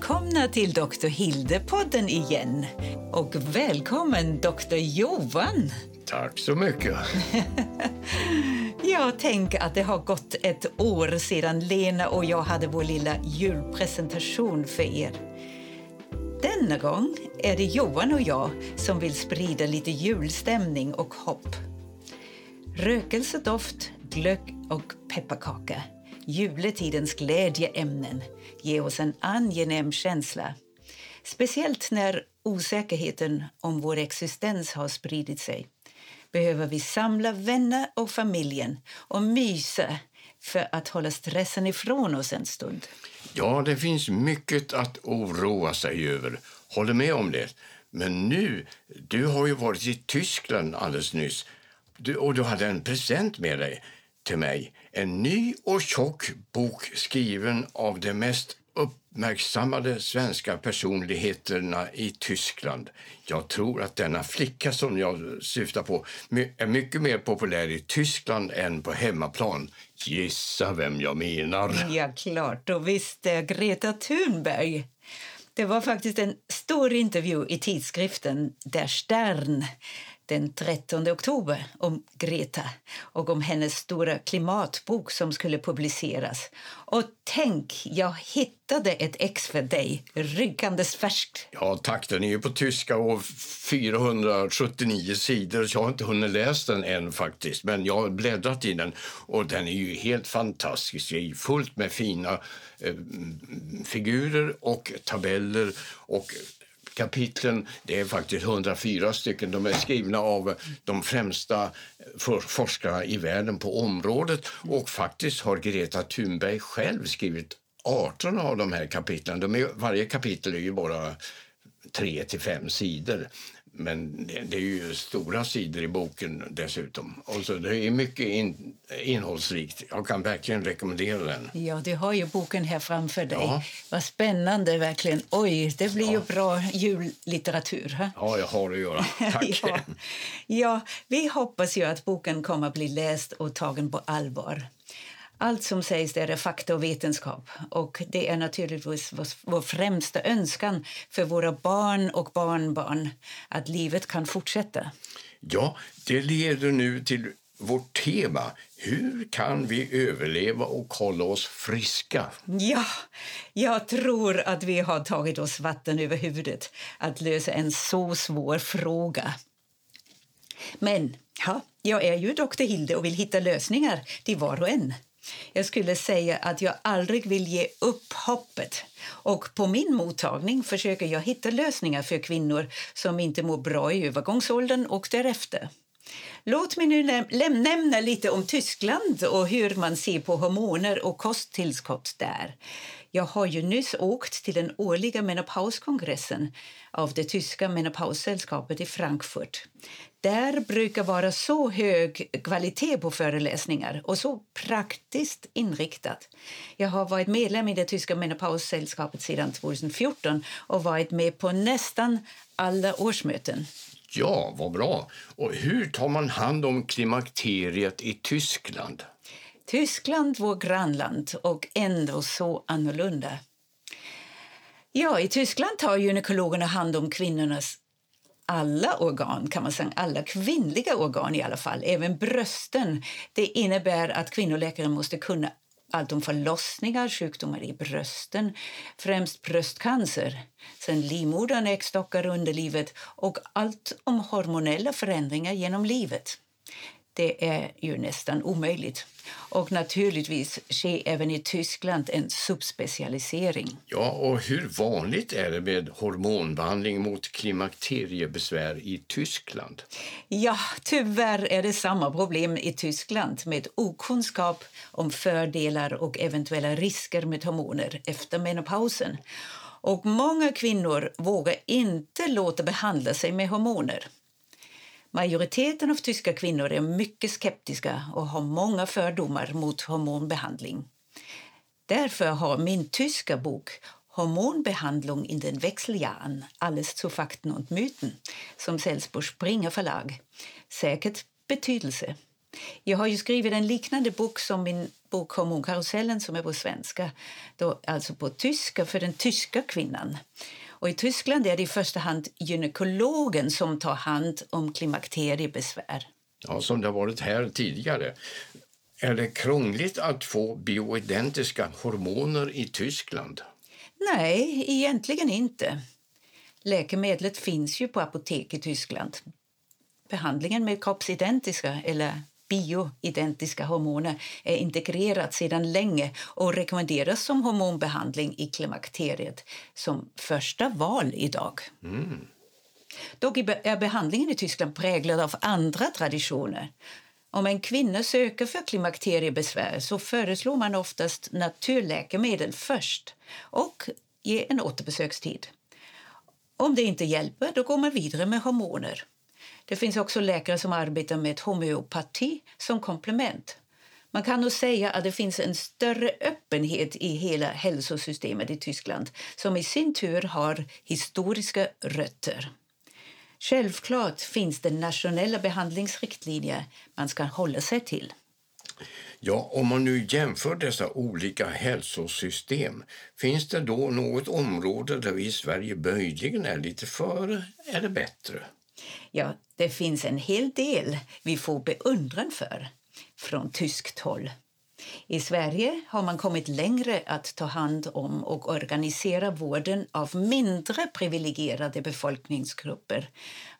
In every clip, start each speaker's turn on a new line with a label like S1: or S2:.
S1: välkomna till Dr. Hilde-podden igen. Och välkommen Dr. Johan.
S2: Tack så mycket.
S1: jag tänker att det har gått ett år sedan Lena och jag hade vår lilla julpresentation för er. Denna gång är det Johan och jag som vill sprida lite julstämning och hopp. Rökelsedoft, glögg och pepparkaka juletidens glädjeämnen ger oss en angenäm känsla. Speciellt när osäkerheten om vår existens har spridit sig behöver vi samla vänner och familjen och mysa för att hålla stressen ifrån oss en stund.
S2: Ja, det finns mycket att oroa sig över. Håller med om det. Men nu, du har ju varit i Tyskland alldeles nyss du, och du hade en present med dig till mig. En ny och tjock bok skriven av de mest uppmärksammade svenska personligheterna i Tyskland. Jag tror att denna flicka som jag syftar på är mycket mer populär i Tyskland än på hemmaplan. Gissa vem jag menar?
S1: Ja, klart. Och visst eh, Greta Thunberg. Det var faktiskt en stor intervju i tidskriften Der Stern den 13 oktober om Greta och om hennes stora klimatbok som skulle publiceras. Och tänk, jag hittade ett ex för dig, ryggandes färskt.
S2: Ja, tack. Den är ju på tyska och 479 sidor. Jag har inte hunnit läsa den än faktiskt, men jag har bläddrat i den och den är ju helt fantastisk. Det är fullt med fina eh, figurer och tabeller och kapitlen, det är faktiskt 104 stycken. De är skrivna av de främsta forskarna i världen på området och faktiskt har Greta Thunberg själv skrivit 18 av de här kapitlen. De är, varje kapitel är ju bara tre till fem sidor. Men det är ju stora sidor i boken dessutom. Och så det är mycket in, innehållsrikt. Jag kan verkligen rekommendera den.
S1: Ja, du har ju boken här framför dig. Ja. Vad spännande verkligen. Oj, det blir ja. ju bra jullitteratur. Här.
S2: Ja, jag har det att göra. Tack.
S1: ja. ja, vi hoppas ju att boken kommer att bli läst och tagen på allvar. Allt som sägs där är fakta och vetenskap. Och Det är naturligtvis vår främsta önskan för våra barn och barnbarn att livet kan fortsätta.
S2: Ja, det leder nu till vårt tema. Hur kan vi överleva och hålla oss friska?
S1: Ja, jag tror att vi har tagit oss vatten över huvudet att lösa en så svår fråga. Men ja, jag är ju doktor Hilde och vill hitta lösningar till var och en. Jag skulle säga att jag aldrig vill ge upp hoppet. Och på min mottagning försöker jag hitta lösningar för kvinnor som inte mår bra i övergångsåldern och därefter. Låt mig nu nämna lite om Tyskland och hur man ser på hormoner och kosttillskott där. Jag har ju nyss åkt till den årliga menopauskongressen av det tyska menopaussällskapet i Frankfurt. Där brukar vara så hög kvalitet på föreläsningar och så praktiskt inriktat. Jag har varit medlem i det tyska menopaussällskapet sedan 2014 och varit med på nästan alla årsmöten.
S2: Ja, vad bra. Och hur tar man hand om klimakteriet i Tyskland?
S1: Tyskland, vårt grannland, och ändå så annorlunda. Ja, i Tyskland tar gynekologerna hand om kvinnornas alla organ, kan man säga, alla kvinnliga organ i alla fall, även brösten. Det innebär att kvinnoläkaren måste kunna allt om förlossningar, sjukdomar i brösten, främst bröstcancer, sen livmodern, äggstockar, underlivet och allt om hormonella förändringar genom livet. Det är ju nästan omöjligt. Och naturligtvis sker även i Tyskland en subspecialisering.
S2: Ja, och hur vanligt är det med hormonbehandling mot klimakteriebesvär i Tyskland?
S1: Ja, tyvärr är det samma problem i Tyskland med okunskap om fördelar och eventuella risker med hormoner efter menopausen. Och många kvinnor vågar inte låta behandla sig med hormoner. Majoriteten av tyska kvinnor är mycket skeptiska och har många fördomar mot hormonbehandling. Därför har min tyska bok Hormonbehandling in den Wechseljahren, alles zu Fakten und Mythen, som säljs på Springer förlag, säkert betydelse. Jag har ju skrivit en liknande bok som min bok Hormonkarusellen som är på svenska, då, alltså på tyska för den tyska kvinnan. Och I Tyskland är det i första hand gynekologen som tar hand om klimakteriebesvär.
S2: Ja, som det har varit här tidigare. Är det krångligt att få bioidentiska hormoner i Tyskland?
S1: Nej, egentligen inte. Läkemedlet finns ju på apotek i Tyskland. Behandlingen med kroppsidentiska eller bioidentiska hormoner är integrerat sedan länge och rekommenderas som hormonbehandling i klimakteriet som första val idag. Mm. Dock är behandlingen i Tyskland präglad av andra traditioner. Om en kvinna söker för klimakteriebesvär så föreslår man oftast naturläkemedel först och ger en återbesökstid. Om det inte hjälper då går man vidare med hormoner. Det finns också läkare som arbetar med homeopati som komplement. Man kan nog säga att det finns en större öppenhet i hela hälsosystemet i Tyskland som i sin tur har historiska rötter. Självklart finns det nationella behandlingsriktlinjer man ska hålla sig till.
S2: Ja, om man nu jämför dessa olika hälsosystem, finns det då något område där vi i Sverige möjligen är lite före eller bättre?
S1: Ja, det finns en hel del vi får beundran för från tyskt håll. I Sverige har man kommit längre att ta hand om och organisera vården av mindre privilegierade befolkningsgrupper.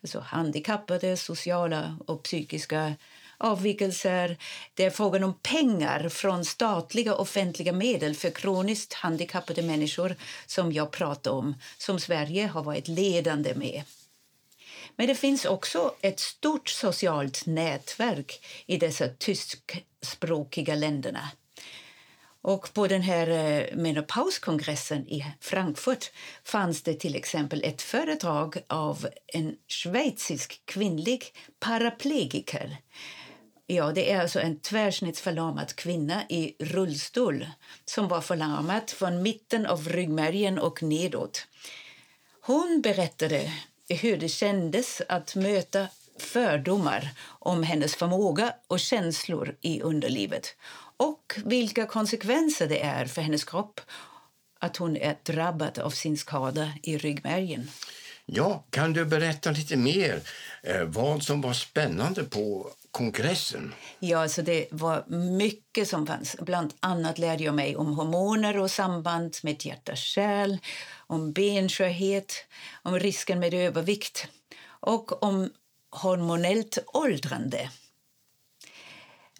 S1: Alltså handikappade, sociala och psykiska avvikelser. Det är frågan om pengar från statliga offentliga medel för kroniskt handikappade människor som jag pratar om, som Sverige har varit ledande med. Men det finns också ett stort socialt nätverk i dessa tyskspråkiga länderna. Och på den här eh, menopauskongressen i Frankfurt fanns det till exempel ett föredrag av en schweizisk kvinnlig paraplegiker. Ja, det är alltså en tvärsnittsförlamad kvinna i rullstol som var förlamad från mitten av ryggmärgen och nedåt. Hon berättade hur det kändes att möta fördomar om hennes förmåga och känslor i underlivet och vilka konsekvenser det är för hennes kropp att hon är drabbad av sin skada i ryggmärgen.
S2: Ja, kan du berätta lite mer eh, vad som var spännande på kongressen?
S1: Ja, så det var mycket som fanns. Bland annat lärde jag mig om hormoner och samband med hjärta-kärl, om benskörhet, om risken med övervikt och om hormonellt åldrande.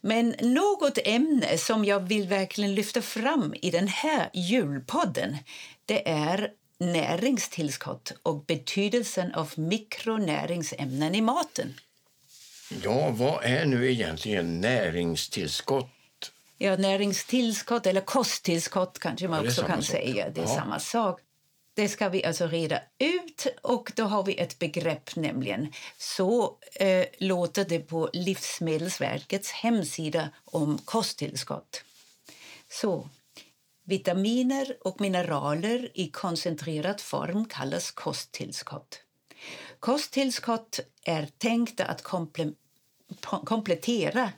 S1: Men något ämne som jag vill verkligen lyfta fram i den här julpodden det är näringstillskott och betydelsen av mikronäringsämnen i maten.
S2: Ja, vad är nu egentligen näringstillskott?
S1: Ja, näringstillskott eller kosttillskott kanske man också kan sak. säga. Det är ja. samma sak. Det ska vi alltså reda ut och då har vi ett begrepp nämligen. Så eh, låter det på Livsmedelsverkets hemsida om kosttillskott. Så vitaminer och mineraler i koncentrerad form kallas kosttillskott. Kosttillskott är tänkta att komple komplettera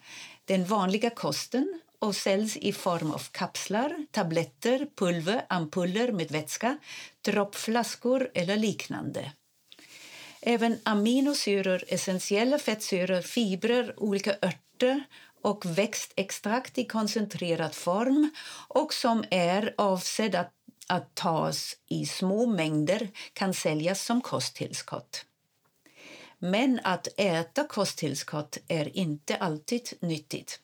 S1: den vanliga kosten och säljs i form av kapslar, tabletter, pulver, ampuller med vätska, droppflaskor eller liknande. Även aminosyror, essentiella fettsyror, fibrer, olika örter och växtextrakt i koncentrerad form och som är avsedda att, att tas i små mängder kan säljas som kosttillskott. Men att äta kosttillskott är inte alltid nyttigt.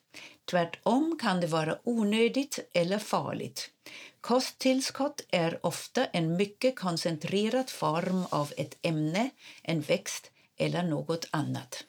S1: Tvärtom kan det vara onödigt eller farligt. Kosttillskott är ofta en mycket koncentrerad form av ett ämne, en växt eller något annat.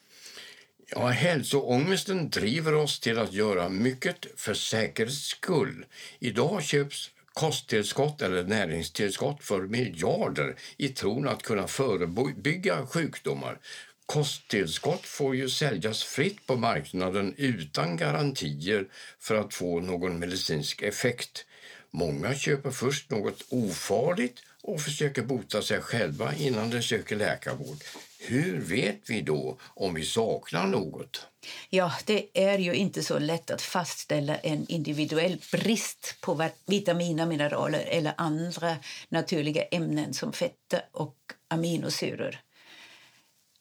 S2: Ja, hälsoångesten driver oss till att göra mycket för säkerhets skull. Idag köps kosttillskott eller näringstillskott för miljarder i tron att kunna förebygga sjukdomar. Kosttillskott får ju säljas fritt på marknaden utan garantier för att få någon medicinsk effekt. Många köper först något ofarligt och försöker bota sig själva innan de söker läkarvård. Hur vet vi då om vi saknar något?
S1: Ja, det är ju inte så lätt att fastställa en individuell brist på vitaminer, mineraler eller andra naturliga ämnen som fetter och aminosyror.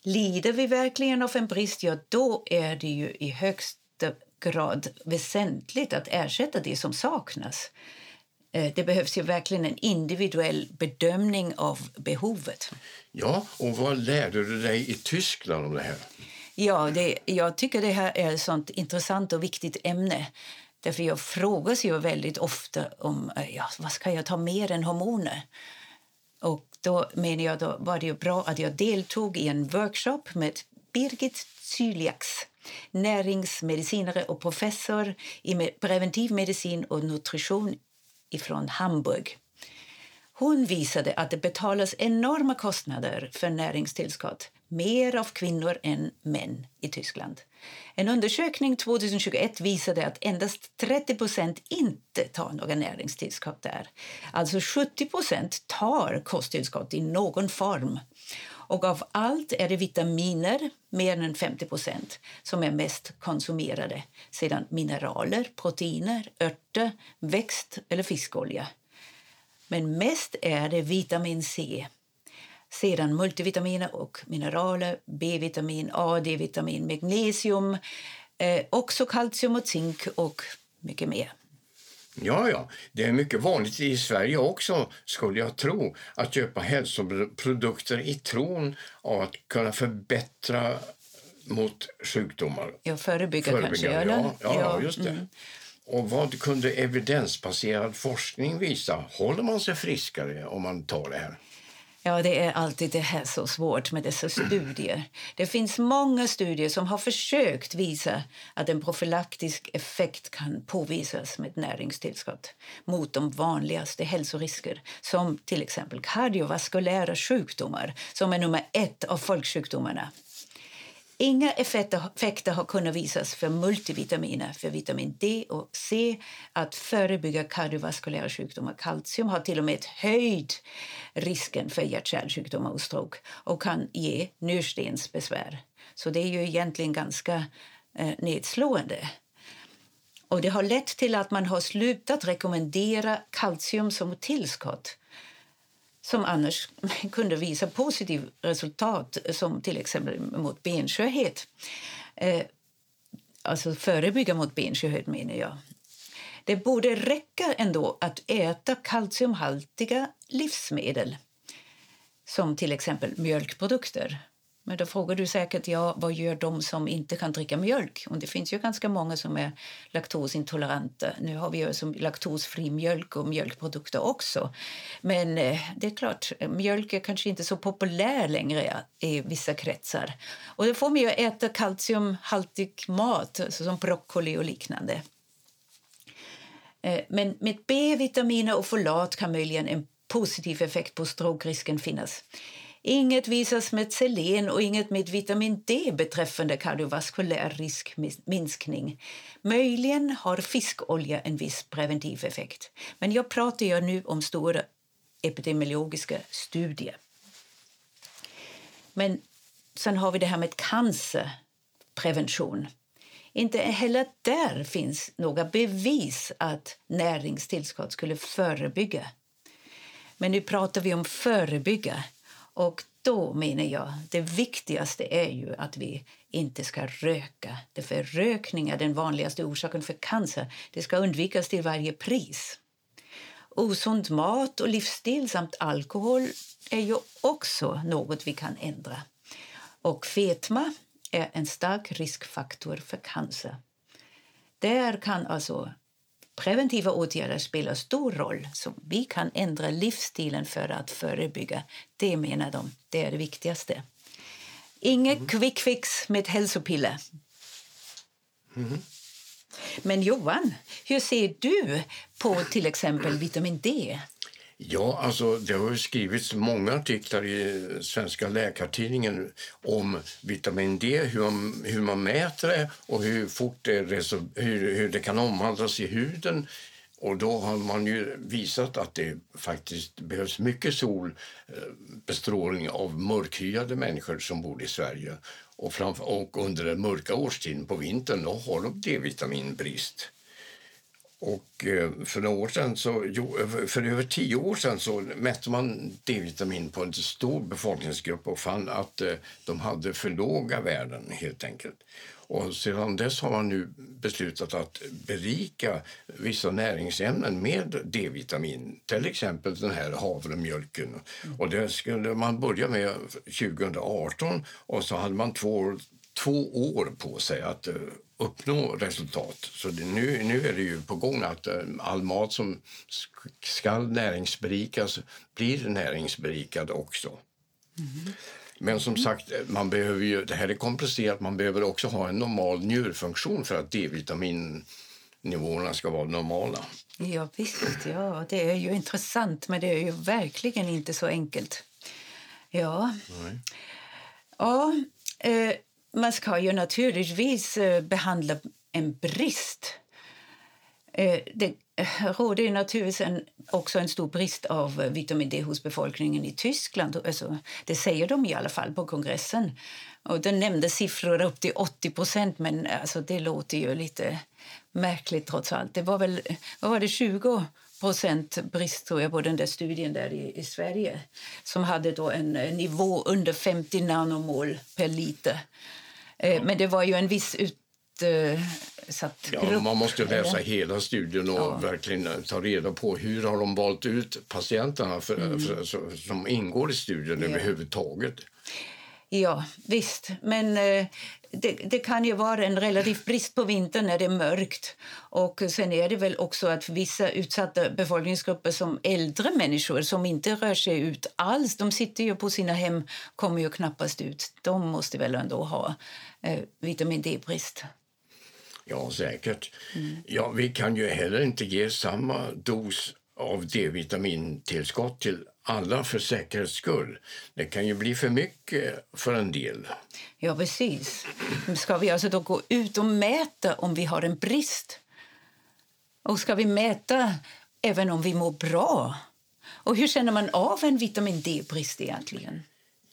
S1: Lider vi verkligen av en brist, ja, då är det ju i högsta grad väsentligt att ersätta det som saknas. Eh, det behövs ju verkligen en individuell bedömning av behovet.
S2: Ja, och vad lärde du dig i Tyskland om det här?
S1: Ja, det, jag tycker det här är ett sånt intressant och viktigt ämne. Därför jag frågas ju väldigt ofta om eh, ja, vad ska jag ta mer än hormoner. Och då menar jag då var det bra att jag deltog i en workshop med Birgit Zyliaks näringsmedicinare och professor i preventiv medicin och nutrition från Hamburg. Hon visade att det betalas enorma kostnader för näringstillskott, mer av kvinnor än män i Tyskland. En undersökning 2021 visade att endast 30 procent inte tar några näringstillskott där. Alltså 70 procent tar kosttillskott i någon form. Och av allt är det vitaminer, mer än 50 procent, som är mest konsumerade. Sedan mineraler, proteiner, örter, växt eller fiskolja. Men mest är det vitamin C. Sedan multivitaminer och mineraler, B-vitamin, A, D-vitamin, magnesium, eh, också kalcium och zink och mycket mer.
S2: Ja, ja. Det är mycket vanligt i Sverige också, skulle jag tro, att köpa hälsoprodukter i tron av att kunna förbättra mot sjukdomar.
S1: Ja, förebygga, förebygga kanske?
S2: Ja, ja, ja. just det. Mm. Och vad kunde evidensbaserad forskning visa? Håller man sig friskare om man tar det här?
S1: Ja, det är alltid det här så svårt med dessa studier. Det finns många studier som har försökt visa att en profylaktisk effekt kan påvisas med näringstillskott mot de vanligaste hälsorisker som till exempel kardiovaskulära sjukdomar som är nummer ett av folksjukdomarna. Inga effekter har kunnat visas för multivitaminer, för vitamin D och C att förebygga kardiovaskulära sjukdomar. Kalcium har till och med höjt risken för hjärt-kärlsjukdomar och stroke och kan ge njurstensbesvär. Så det är ju egentligen ganska eh, nedslående. Och det har lett till att man har slutat rekommendera kalcium som tillskott som annars kunde visa positivt resultat, som till exempel mot benskörhet. Eh, alltså förebygga mot benskörhet. menar jag. Det borde räcka ändå att äta kalciumhaltiga livsmedel som till exempel mjölkprodukter. Men då frågar du säkert ja, vad gör de som inte kan dricka mjölk. Och det finns ju ganska många som är laktosintoleranta. Nu har vi ju som laktosfri mjölk och mjölkprodukter också. Men eh, det är klart, mjölk är kanske inte så populär längre i vissa kretsar. Och då får man ju äta kalciumhaltig mat, alltså som broccoli och liknande. Eh, men med B-vitaminer och folat kan möjligen en positiv effekt på strokerisken finnas. Inget visas med selen och inget med vitamin D beträffande kardiovaskulär riskminskning. Möjligen har fiskolja en viss preventiv effekt. Men jag pratar ju nu om stora epidemiologiska studier. Men sen har vi det här med cancerprevention. Inte heller där finns några bevis att näringstillskott skulle förebygga. Men nu pratar vi om förebygga. Och då menar jag det viktigaste är ju att vi inte ska röka. För rökning är den vanligaste orsaken för cancer. Det ska undvikas till varje pris. Osund mat och livsstil samt alkohol är ju också något vi kan ändra. Och fetma är en stark riskfaktor för cancer. Där kan alltså preventiva åtgärder spela stor roll. Så vi kan ändra livsstilen för att förebygga. Det menar de. Det är det viktigaste. Inget mm. quick fix med hälsopiller. Mm. Men Johan, hur ser du på till exempel vitamin D?
S2: Ja, alltså det har skrivits många artiklar i Svenska läkartidningen om vitamin D, hur man, hur man mäter det och hur fort det, hur, hur det kan omvandlas i huden Och då har man ju visat att det faktiskt behövs mycket solbestrålning eh, av mörkhyade människor som bor i Sverige. Och, framför, och under den mörka årstiden på vintern då har de D-vitaminbrist. Och eh, för några år sedan så, för över tio år sedan så mätte man D-vitamin på en stor befolkningsgrupp och fann att eh, de hade för låga värden helt enkelt. Och sedan dess har man nu beslutat att berika vissa näringsämnen med D-vitamin, till exempel den här havremjölken. Och det skulle man börja med 2018 och så hade man två, år två år på sig att uh, uppnå resultat. Så det, nu, nu är det ju på gång att uh, all mat som ska näringsberikas blir näringsberikad också. Mm. Men som sagt, man behöver ju, det här är komplicerat. Man behöver också ha en normal njurfunktion för att D-vitaminnivåerna ska vara normala.
S1: Ja, visst. Ja, det är ju intressant, men det är ju verkligen inte så enkelt. Ja. Nej. Ja, eh, man ska ju naturligtvis eh, behandla en brist. Eh, det eh, råder naturligtvis en, också en stor brist av vitamin D hos befolkningen i Tyskland. Alltså, det säger de i alla fall på kongressen. Och de nämnde siffror upp till 80 procent, men alltså, det låter ju lite märkligt trots allt. Det var väl vad var det, 20 procent brist tror jag, på den där studien där i, i Sverige som hade då en nivå under 50 nanomol per liter. Eh, men det var ju en viss ut,
S2: utsatt ja. Man måste läsa hela studien och ja. verkligen ta reda på hur har de valt ut patienterna för, mm. för, som ingår i studien ja. överhuvudtaget.
S1: Ja, visst. Men eh, det, det, kan ju vara en relativ brist på vintern när det är mörkt. Och sen är det väl också att vissa utsatta befolkningsgrupper som äldre människor som inte rör sig ut alls, de sitter ju på sina hem, kommer ju knappast ut. De måste väl ändå ha eh, vitamin D-brist.
S2: Ja, säkert. Mm. Ja, vi kan ju heller inte ge samma dos av D-vitamintillskott till alla för säkerhets skull. Det kan ju bli för mycket för en del.
S1: Ja, precis. Ska vi alltså då gå ut och mäta om vi har en brist? Och ska vi mäta även om vi mår bra? Och hur känner man av en vitamin D-brist egentligen?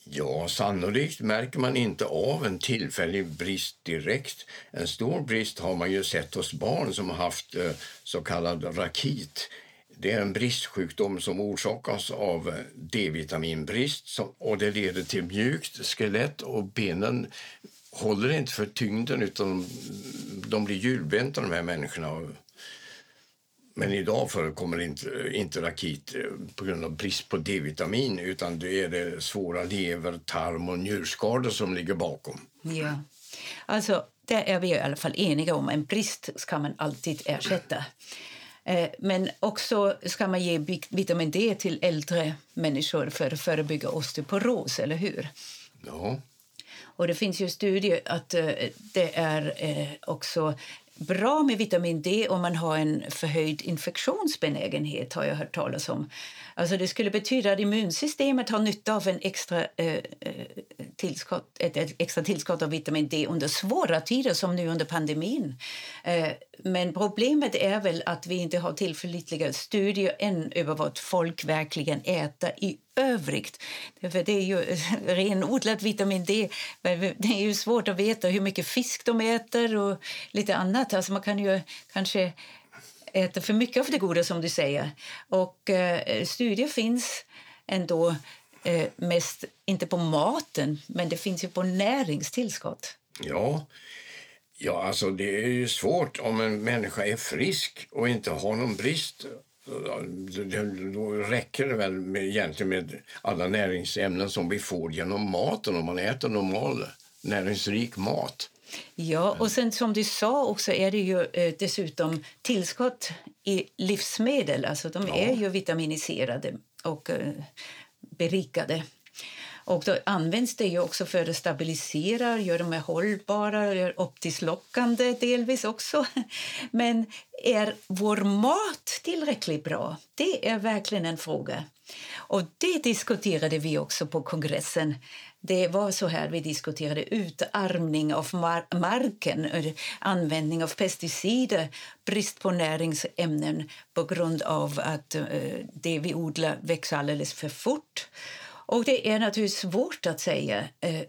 S2: Ja, sannolikt märker man inte av en tillfällig brist direkt. En stor brist har man ju sett hos barn som har haft eh, så kallad rakit. Det är en bristsjukdom som orsakas av D-vitaminbrist och det leder till mjukt skelett och benen håller inte för tyngden utan de blir hjulbenta de här människorna men idag förekommer inte, inte rakit på grund av brist på D-vitamin utan det är det svåra lever-, tarm och njurskador som ligger bakom.
S1: Ja. Alltså, det är vi i alla fall eniga om en brist ska man alltid ersätta. Eh, men också ska man ge vitamin D till äldre människor för att förebygga osteoporos, eller hur?
S2: Ja.
S1: Och det finns ju studier att eh, det är också bra med vitamin D om man har en förhöjd infektionsbenägenhet. har jag hört talas om. Alltså det skulle betyda att immunsystemet har nytta av en extra, eh, eh, tillskott, ett, ett, extra tillskott av vitamin D under svåra tider som nu under pandemin. Eh, men problemet är väl att vi inte har tillförlitliga studier än över vad folk verkligen äter i övrigt. För det är ju renodlat vitamin D. Det är ju svårt att veta hur mycket fisk de äter och lite annat. Alltså man kan ju kanske äta för mycket av det goda som du säger. Och eh, studier finns ändå eh, mest, inte på maten, men det finns ju på näringstillskott.
S2: Ja, ja alltså det är ju svårt om en människa är frisk och inte har någon brist. Då räcker det väl med, egentligen med alla näringsämnen som vi får genom maten om man äter normal näringsrik mat.
S1: Ja, och sen som du sa också är det ju eh, dessutom tillskott i livsmedel. Alltså de ja. är ju vitaminiserade och eh, berikade. Och då används det ju också för att stabilisera, göra dem hållbara, gör optiskt lockande delvis också. Men är vår mat tillräckligt bra? Det är verkligen en fråga. Och det diskuterade vi också på kongressen. Det var så här vi diskuterade utarmning av mar marken, eh, användning av pesticider, brist på näringsämnen på grund av att eh, det vi odlar växer alldeles för fort. Och det är naturligtvis svårt att säga. Eh,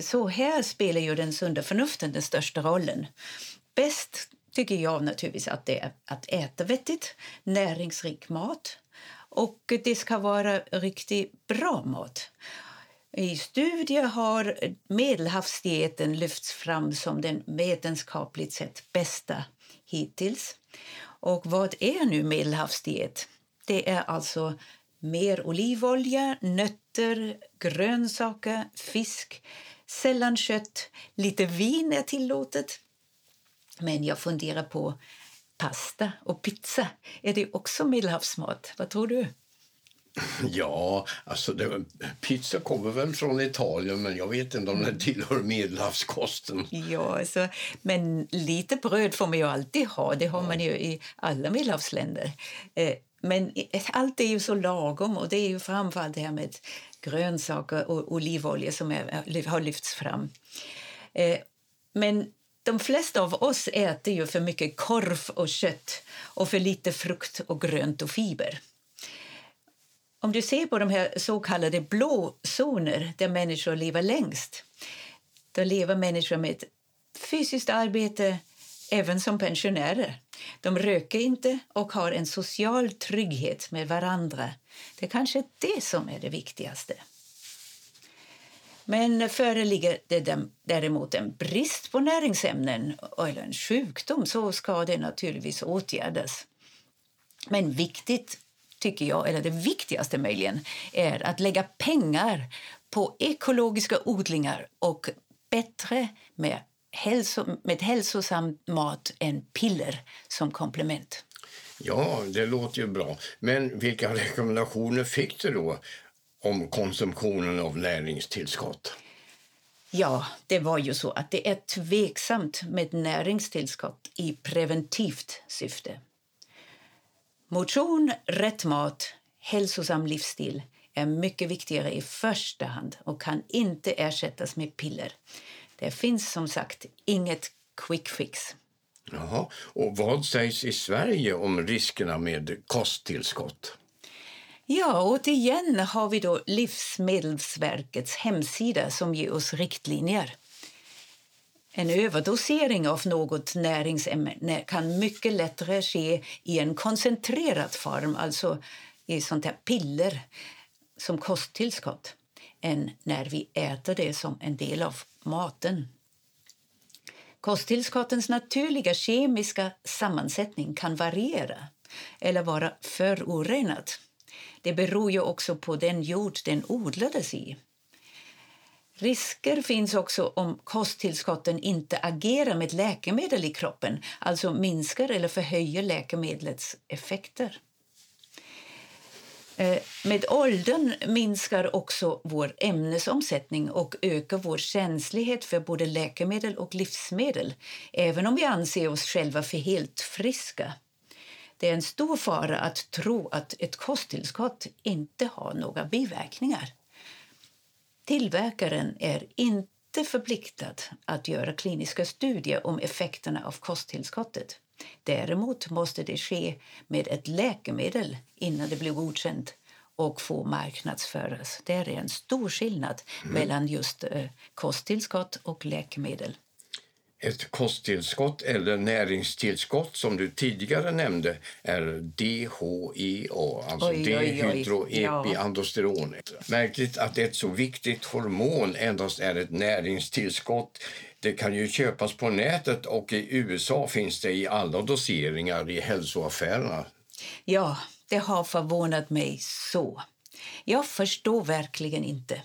S1: så här spelar ju den sunda förnuften den största rollen. Bäst tycker jag naturligtvis att det är att äta vettigt, näringsrik mat och det ska vara riktigt bra mat. I studier har medelhavsdieten lyfts fram som den vetenskapligt sett bästa hittills. Och vad är nu medelhavsdiet? Det är alltså mer olivolja, nötter, grönsaker, fisk, sällan kött, lite vin är tillåtet. Men jag funderar på pasta och pizza. Är det också medelhavsmat? Vad tror du?
S2: Ja, alltså det, pizza kommer väl från Italien men jag vet inte om den tillhör medelhavskosten.
S1: Ja, alltså, men lite bröd får man ju alltid ha. Det har man ju i alla medelhavsländer. Eh, men allt är ju så lagom och det är ju framförallt det här med grönsaker och olivolja som är, har lyfts fram. Eh, men de flesta av oss äter ju för mycket korv och kött och för lite frukt och grönt och fiber. Om du ser på de här så kallade blå zoner där människor lever längst, då lever människor med fysiskt arbete även som pensionärer. De röker inte och har en social trygghet med varandra. Det är kanske det som är det viktigaste. Men föreligger det däremot en brist på näringsämnen eller en sjukdom så ska det naturligtvis åtgärdas. Men viktigt, tycker jag, eller det viktigaste möjligen, är att lägga pengar på ekologiska odlingar och bättre med, hälso, med hälsosam mat än piller som komplement.
S2: Ja, det låter ju bra. Men vilka rekommendationer fick du då om konsumtionen av näringstillskott?
S1: Ja, det var ju så att det är tveksamt med näringstillskott i preventivt syfte. Motion, rätt mat, hälsosam livsstil är mycket viktigare i första hand och kan inte ersättas med piller. Det finns som sagt inget quick fix.
S2: Jaha. Och vad sägs i Sverige om riskerna med kosttillskott?
S1: Ja, återigen har vi då Livsmedelsverkets hemsida som ger oss riktlinjer. En överdosering av något näringsämne kan mycket lättare ske i en koncentrerad form, alltså i sånt här piller som kosttillskott, än när vi äter det som en del av maten. Kosttillskottens naturliga kemiska sammansättning kan variera eller vara förorenad. Det beror ju också på den jord den odlades i. Risker finns också om kosttillskotten inte agerar med läkemedel i kroppen, alltså minskar eller förhöjer läkemedlets effekter. Eh, med åldern minskar också vår ämnesomsättning och ökar vår känslighet för både läkemedel och livsmedel även om vi anser oss själva för helt friska. Det är en stor fara att tro att ett kosttillskott inte har några biverkningar. Tillverkaren är inte förpliktad att göra kliniska studier om effekterna av kosttillskottet. Däremot måste det ske med ett läkemedel innan det blir godkänt och får marknadsföras. Det är en stor skillnad mm. mellan just eh, kosttillskott och läkemedel
S2: ett kosttillskott eller näringstillskott som du tidigare nämnde är DHEA, alltså dehydroepiandrosteron. Ja. Märkligt att ett så viktigt hormon endast är ett näringstillskott. Det kan ju köpas på nätet och i USA finns det i alla doseringar i hälsoaffärerna.
S1: Ja, det har förvånat mig så. Jag förstår verkligen inte.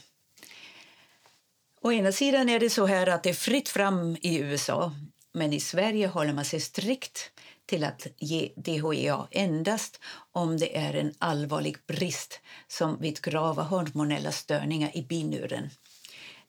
S1: Å ena sidan är det så här att det är fritt fram i USA men i Sverige håller man sig strikt till att ge DHEA endast om det är en allvarlig brist som vid grava hormonella störningar i binuren.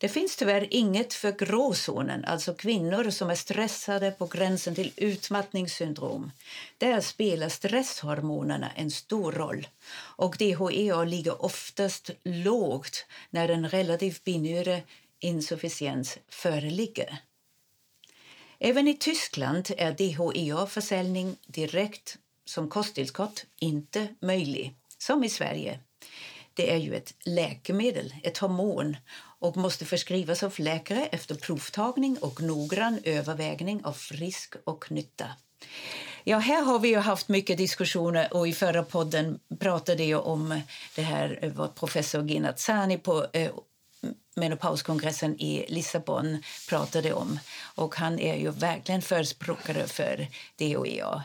S1: Det finns tyvärr inget för gråzonen, alltså kvinnor som är stressade på gränsen till utmattningssyndrom. Där spelar stresshormonerna en stor roll. Och DHEA ligger oftast lågt när en relativ binäre insufficiens föreligger. Även i Tyskland är DHEA-försäljning direkt som kosttillskott inte möjlig, som i Sverige. Det är ju ett läkemedel, ett hormon och måste förskrivas av läkare efter provtagning och noggrann övervägning av risk och nytta. Ja, här har vi ju haft mycket diskussioner och i förra podden pratade jag om det här eh, vad professor Ginazzani på eh, menopauskongressen i Lissabon pratade om. Och han är ju verkligen förespråkare för DOEA.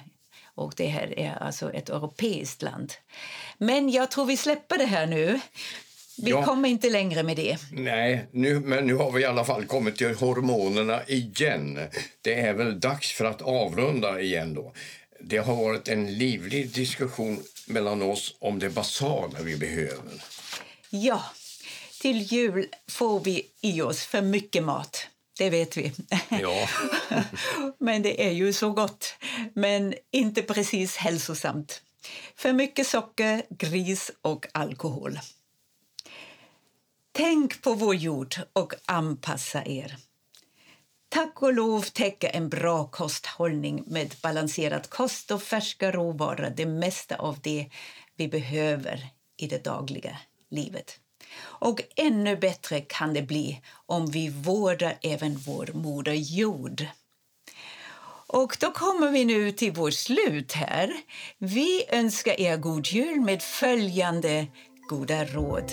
S1: Och det här är alltså ett europeiskt land. Men jag tror vi släpper det här nu. Vi ja. kommer inte längre med det.
S2: Nej, nu, men nu har vi i alla fall kommit till hormonerna igen. Det är väl dags för att avrunda igen då. Det har varit en livlig diskussion mellan oss om det basala vi behöver.
S1: Ja, till jul får vi i oss för mycket mat. Det vet vi.
S2: Ja.
S1: Men det är ju så gott, men inte precis hälsosamt. För mycket socker, gris och alkohol. Tänk på vår jord och anpassa er. Tack och lov täcker en bra kosthållning med balanserad kost och färska råvaror det mesta av det vi behöver i det dagliga livet. Och ännu bättre kan det bli om vi vårdar även vår moder jord. Och då kommer vi nu till vårt slut här. Vi önskar er god jul med följande goda råd.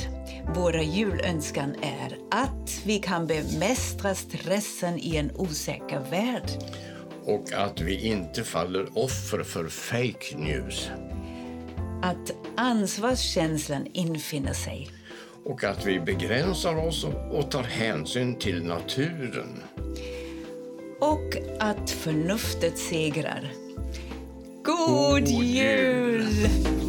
S1: Våra julönskan är att vi kan bemästra stressen i en osäker värld.
S2: Och att vi inte faller offer för fake news.
S1: Att ansvarskänslan infinner sig
S2: och att vi begränsar oss och tar hänsyn till naturen.
S1: Och att förnuftet segrar. God, God jul! jul!